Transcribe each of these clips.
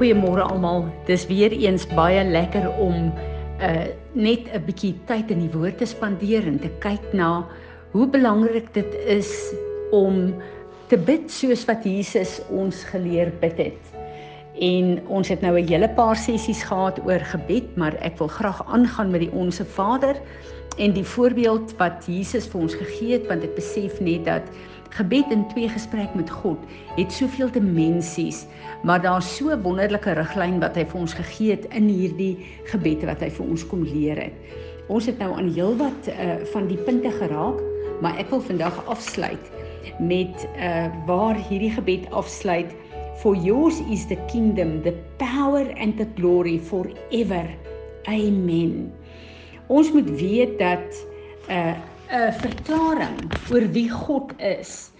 Goeiemôre almal. Dis weer eens baie lekker om uh net 'n bietjie tyd in die woord te spandeer en te kyk na hoe belangrik dit is om te bid soos wat Jesus ons geleer bid het. En ons het nou 'n hele paar sessies gehad oor gebed, maar ek wil graag aangaan met die Onse Vader en die voorbeeld wat Jesus vir ons gegee het want ek besef net dat gebed in twee gesprek met God het soveel dimensies, maar daar's so 'n wonderlike riglyn wat hy vir ons gegee het in hierdie gebed wat hy vir ons kom leer het. Ons het nou aan heelwat uh, van die punte geraak, maar ek wil vandag afsluit met uh waar hierdie gebed afsluit. For yours is the kingdom the power and the glory forever. Amen. Ons moet weet dat 'n 'n verklaring oor wie God is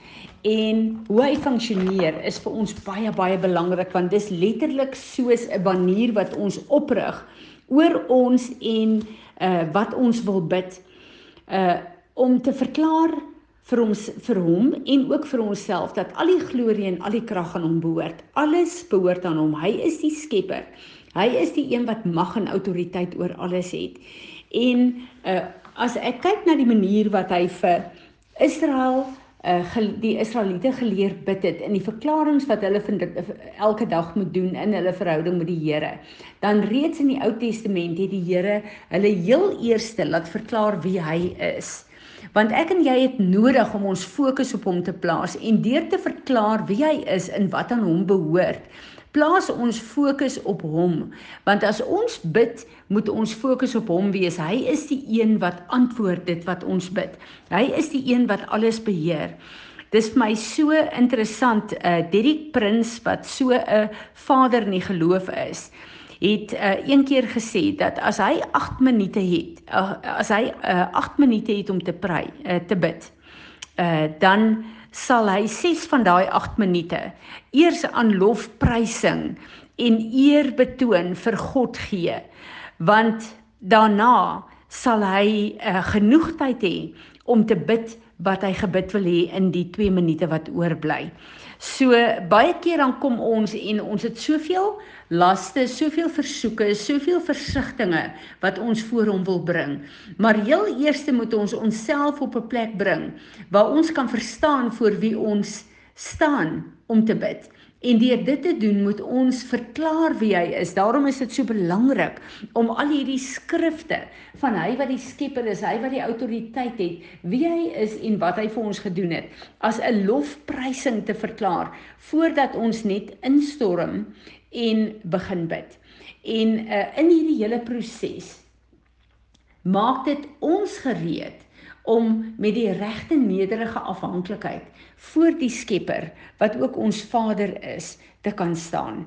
en hoe hy funksioneer is vir ons baie baie belangrik want dis letterlik soos 'n banier wat ons oprig oor ons en uh wat ons wil bid uh om te verklaar vir ons vir hom en ook vir onsself dat al die glorie en al die krag aan hom behoort. Alles behoort aan hom. Hy is die skepper. Hy is die een wat mag en autoriteit oor alles het. En uh as ek kyk na die manier wat hy vir Israel uh die Israeliete geleer bid het in die verklaringe wat hulle vind elke dag moet doen in hulle verhouding met die Here. Dan reeds in die Ou Testament het die Here hulle heel eerste laat verklaar wie hy is. Want ek en jy het nodig om ons fokus op hom te plaas en deur te verklaar wie hy is en wat aan hom behoort, plaas ons fokus op hom want as ons bid moet ons fokus op hom wees. Hy is die een wat antwoord dit wat ons bid. Hy is die een wat alles beheer. Dis vir my so interessant uh Derrick Prins wat so 'n vader in die geloof is het uh, een keer gesê dat as hy 8 minute het uh, as hy 8 uh, minute het om te pray uh, te bid uh, dan sal hy 6 van daai 8 minute eers aan lofprysing en eer betoon vir God gee. Want daarna sal hy uh, genoeg tyd hê om te bid wat hy gebid wil hê in die 2 minute wat oorbly. So baie keer dan kom ons en ons het soveel laste, soveel versoeke, soveel versigtings wat ons voor hom wil bring. Maar heel eers moet ons onsself op 'n plek bring waar ons kan verstaan voor wie ons staan om te bid. En deur dit te doen moet ons verklaar wie hy is. Daarom is dit so belangrik om al hierdie skrifte van hy wat die skepper is, hy wat die autoriteit het, wie hy is en wat hy vir ons gedoen het, as 'n lofprysing te verklaar voordat ons net instorm en begin bid. En uh, in hierdie hele proses maak dit ons gereed om met die regte nederige afhanklikheid voor die Skepper wat ook ons Vader is te kan staan.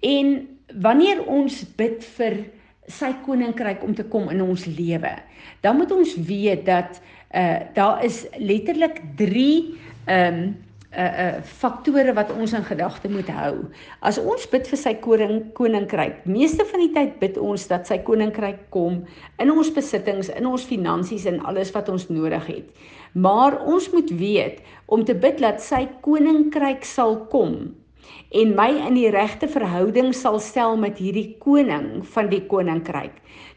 En wanneer ons bid vir sy koninkryk om te kom in ons lewe, dan moet ons weet dat uh daar is letterlik 3 ehm um, uh uh faktore wat ons in gedagte moet hou. As ons bid vir sy koning koninkryk, meeste van die tyd bid ons dat sy koninkryk kom in ons besittings, in ons finansies en alles wat ons nodig het. Maar ons moet weet om te bid dat sy koninkryk sal kom en my in die regte verhouding sal stel met hierdie koning van die koninkryk.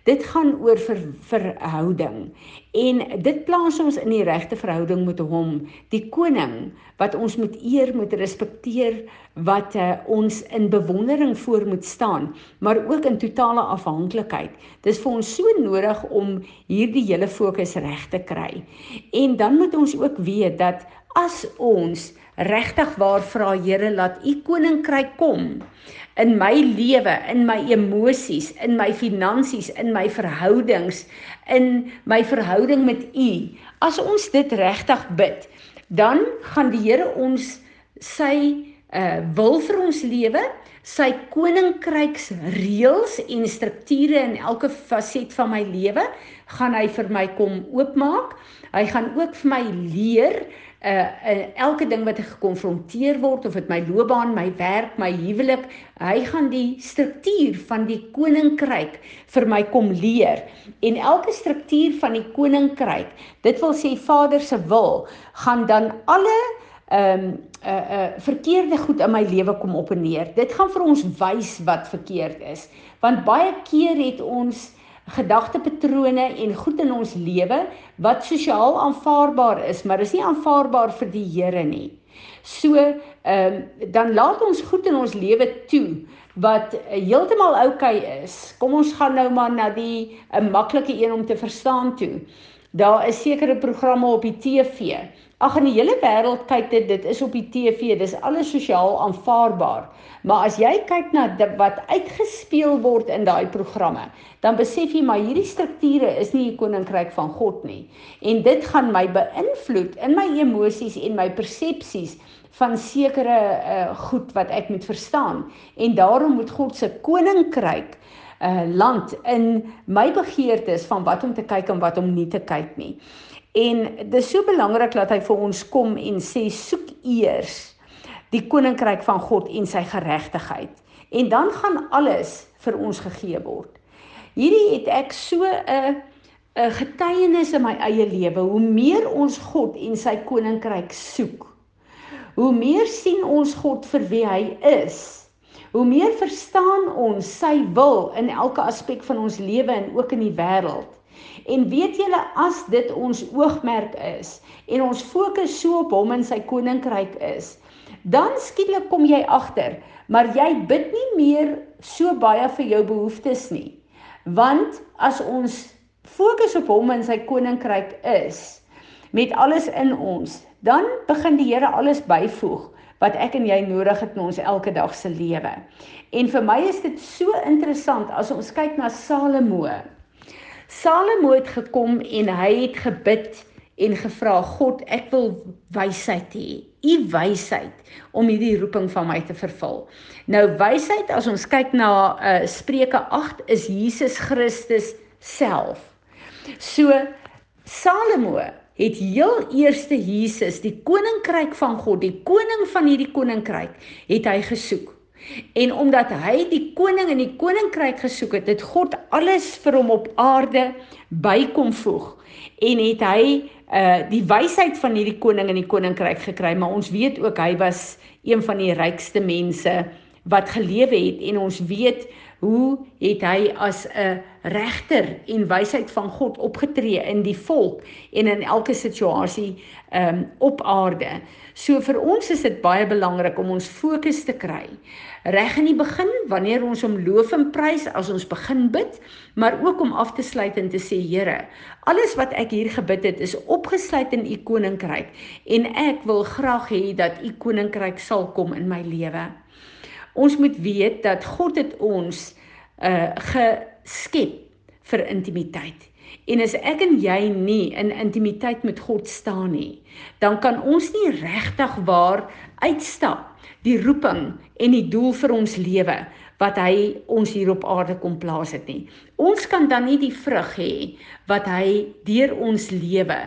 Dit gaan oor ver, verhouding en dit plaas ons in die regte verhouding met hom, die koning wat ons moet eer, moet respekteer, wat uh, ons in bewondering voor moet staan, maar ook in totale afhanklikheid. Dis vir ons so nodig om hierdie hele fokus reg te kry. En dan moet ons ook weet dat as ons regtig waar vra Here laat u koninkryk kom in my lewe, in my emosies, in my finansies, in my verhoudings, in my verhouding met U. As ons dit regtig bid, dan gaan die Here ons sy uh wil vir ons lewe, sy koninkryks reëls en strukture in elke faset van my lewe, gaan hy vir my kom oopmaak. Hy gaan ook vir my leer uh, uh elke ding wat ek gekonfronteer word of dit my loopbaan, my werk, my huwelik, hy gaan die struktuur van die koninkryk vir my kom leer. En elke struktuur van die koninkryk, dit wil sê Vader se wil, gaan dan alle ehm um, uh uh verkeerde goed in my lewe kom op en neer. Dit gaan vir ons wys wat verkeerd is. Want baie keer het ons gedagtepatrone en goed in ons lewe wat sosiaal aanvaarbaar is, maar is nie aanvaarbaar vir die Here nie. So, ehm um, dan laat ons goed in ons lewe toe wat heeltemal oukei okay is. Kom ons gaan nou maar na die 'n maklike een om te verstaan toe. Daar is sekere programme op die TV. Ag in die hele wêreld kyk dit dit is op die TV, dis alles sosiaal aanvaarbaar. Maar as jy kyk na dit, wat uitgespeel word in daai programme, dan besef jy maar hierdie strukture is nie die koninkryk van God nie. En dit gaan my beïnvloed in my emosies en my persepsies van sekere uh, goed wat ek moet verstaan. En daarom moet God se koninkryk uh land in my begeertes van wat om te kyk en wat om nie te kyk nie. En dis so belangrik dat hy vir ons kom en sê soek eers die koninkryk van God en sy geregtigheid. En dan gaan alles vir ons gegee word. Hierdie het ek so 'n 'n getuienis in my eie lewe. Hoe meer ons God en sy koninkryk soek, hoe meer sien ons God vir wie hy is Hoe meer verstaan ons sy wil in elke aspek van ons lewe en ook in die wêreld. En weet julle as dit ons oogmerk is en ons fokus so op hom en sy koninkryk is, dan skielik kom jy agter, maar jy bid nie meer so baie vir jou behoeftes nie. Want as ons fokus op hom en sy koninkryk is met alles in ons, dan begin die Here alles byvoeg wat ek en jy nodig het in ons elke dag se lewe. En vir my is dit so interessant as ons kyk na Salomo. Salomo het gekom en hy het gebid en gevra God, ek wil wysheid hê. U wysheid om hierdie roeping van my te vervul. Nou wysheid as ons kyk na uh, Spreuke 8 is Jesus Christus self. So Salomo het heel eerste Jesus, die koninkryk van God, die koning van hierdie koninkryk, het hy gesoek. En omdat hy die koning in die koninkryk gesoek het, het God alles vir hom op aarde bykom voeg en het hy uh die wysheid van hierdie koning in die koninkryk gekry, maar ons weet ook hy was een van die rykste mense wat gelewe het en ons weet hoe het hy as 'n regter en wysheid van God opgetree in die volk en in elke situasie um, op aarde. So vir ons is dit baie belangrik om ons fokus te kry reg in die begin wanneer ons hom loof en prys as ons begin bid, maar ook om af te sluit en te sê Here, alles wat ek hier gebid het is opgesluit in u koninkryk en ek wil graag hê dat u koninkryk sal kom in my lewe. Ons moet weet dat God het ons uh geskep vir intimiteit. En as ek en jy nie in intimiteit met God staan nie, dan kan ons nie regtig waar uitstap die roeping en die doel vir ons lewe wat hy ons hier op aarde kom plaas het nie. Ons kan dan nie die vrug hê wat hy deur ons lewe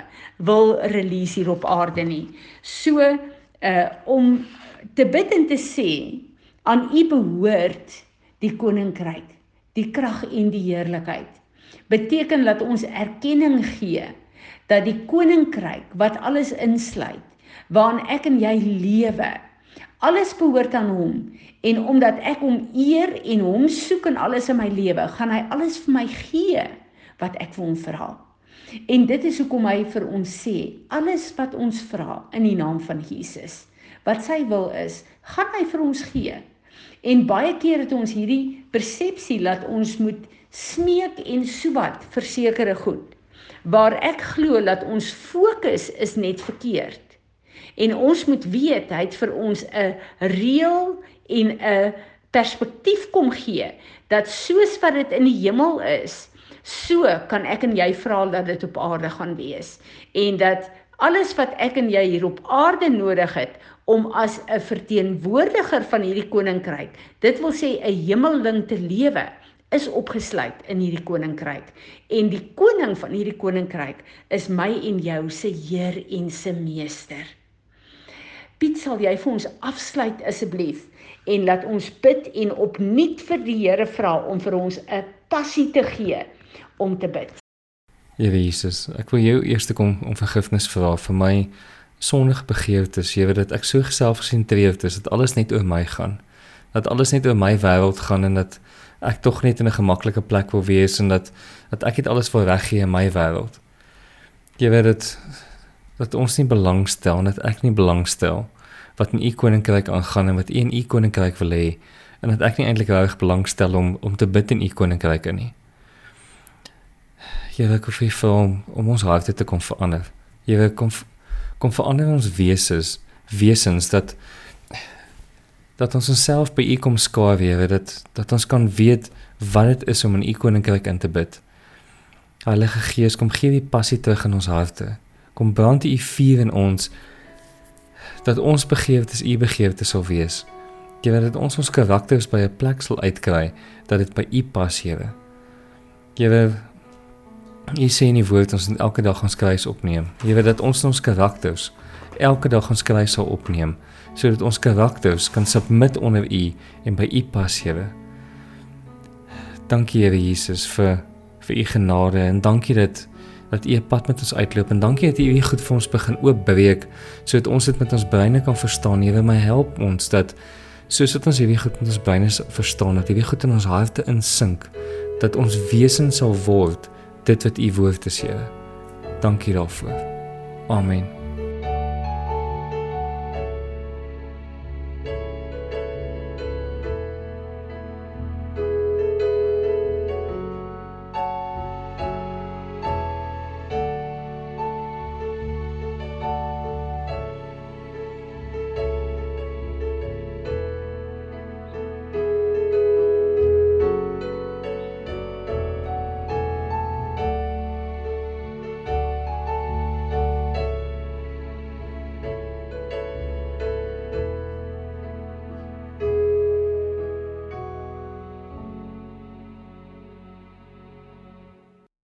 wil release hier op aarde nie. So uh om te bid en te sê aan U behoort die koninkryk, die krag en die heerlikheid. Beteken dat ons erkenning gee dat die koninkryk wat alles insluit, waarin ek en jy lewe, alles behoort aan hom en omdat ek hom eer en hom soek in alles in my lewe, gaan hy alles vir my gee wat ek vir hom vra. En dit is hoekom hy vir ons sê, alles wat ons vra in die naam van Jesus, wat sy wil is, gaan hy vir ons gee. En baie keer het ons hierdie persepsie dat ons moet smeek en sobat vir sekere goed. Waar ek glo dat ons fokus is net verkeerd. En ons moet weet hy het vir ons 'n reël en 'n perspektief kom gee dat soos wat dit in die hemel is, so kan ek en jy vra dat dit op aarde gaan wees en dat alles wat ek en jy hier op aarde nodig het om as 'n verteenwoordiger van hierdie koninkryk, dit wil sê 'n hemelding te lewe, is opgesluit in hierdie koninkryk. En die koning van hierdie koninkryk is my en jou se Heer en se meester. Piet, sal jy vir ons afsluit asseblief en laat ons bid en opnuut vir die Here vra om vir ons 'n passie te gee om te bid. Here Jesus, ek wil jou eers kom om vergifnis vra vir my sondige begeertes, Here, dat ek so selfgesentreerd is dat alles net oor my gaan. Dat alles net oor my wêreld gaan en dat ek tog net in 'n gemaklike plek wil wees en dat dat ek dit alles wil reggee in my wêreld. Here, dit dat ons nie belangstel en dat ek nie belangstel wat in u koninkryk aangaan en wat u in u koninkryk wil hê en dat ek nie eintlik reg belangstel om om te bid in u koninkryk nie. Here, ek hoef vir om, om ons harte te kom verander. Here, kom kom verander ons wesens, wesens dat dat ons onsself by u kom skaar weer, dat dat ons kan weet wat dit is om in u koninkryk in te bid. Heilige Gees, kom gee die passie terug in ons harte. Kom brand u vuur in ons dat ons begeertes u begeertes sal wees. Here dat ons ons karakters by 'n plek sal uitkry dat dit by u pas, Here. Here U sê in die woord ons moet elke dag ons kruis opneem. Here dat ons ons karakters elke dag ons kruis sal opneem sodat ons karakters kan submit onder u en by u pas, Here. Dankie Here Jesus vir vir u genade en dankie dat dat u 'n pad met ons uitloop en dankie dat u u goed vir ons begin oopbreek sodat ons dit met ons breine kan verstaan. Here, my help ons dat soos wat ons hierdie goed met ons breine verstaan, dat hierdie goed in ons harte insink, dat ons wesen sal word dit wat u woord is, Here. Dankie daarvoor. Amen.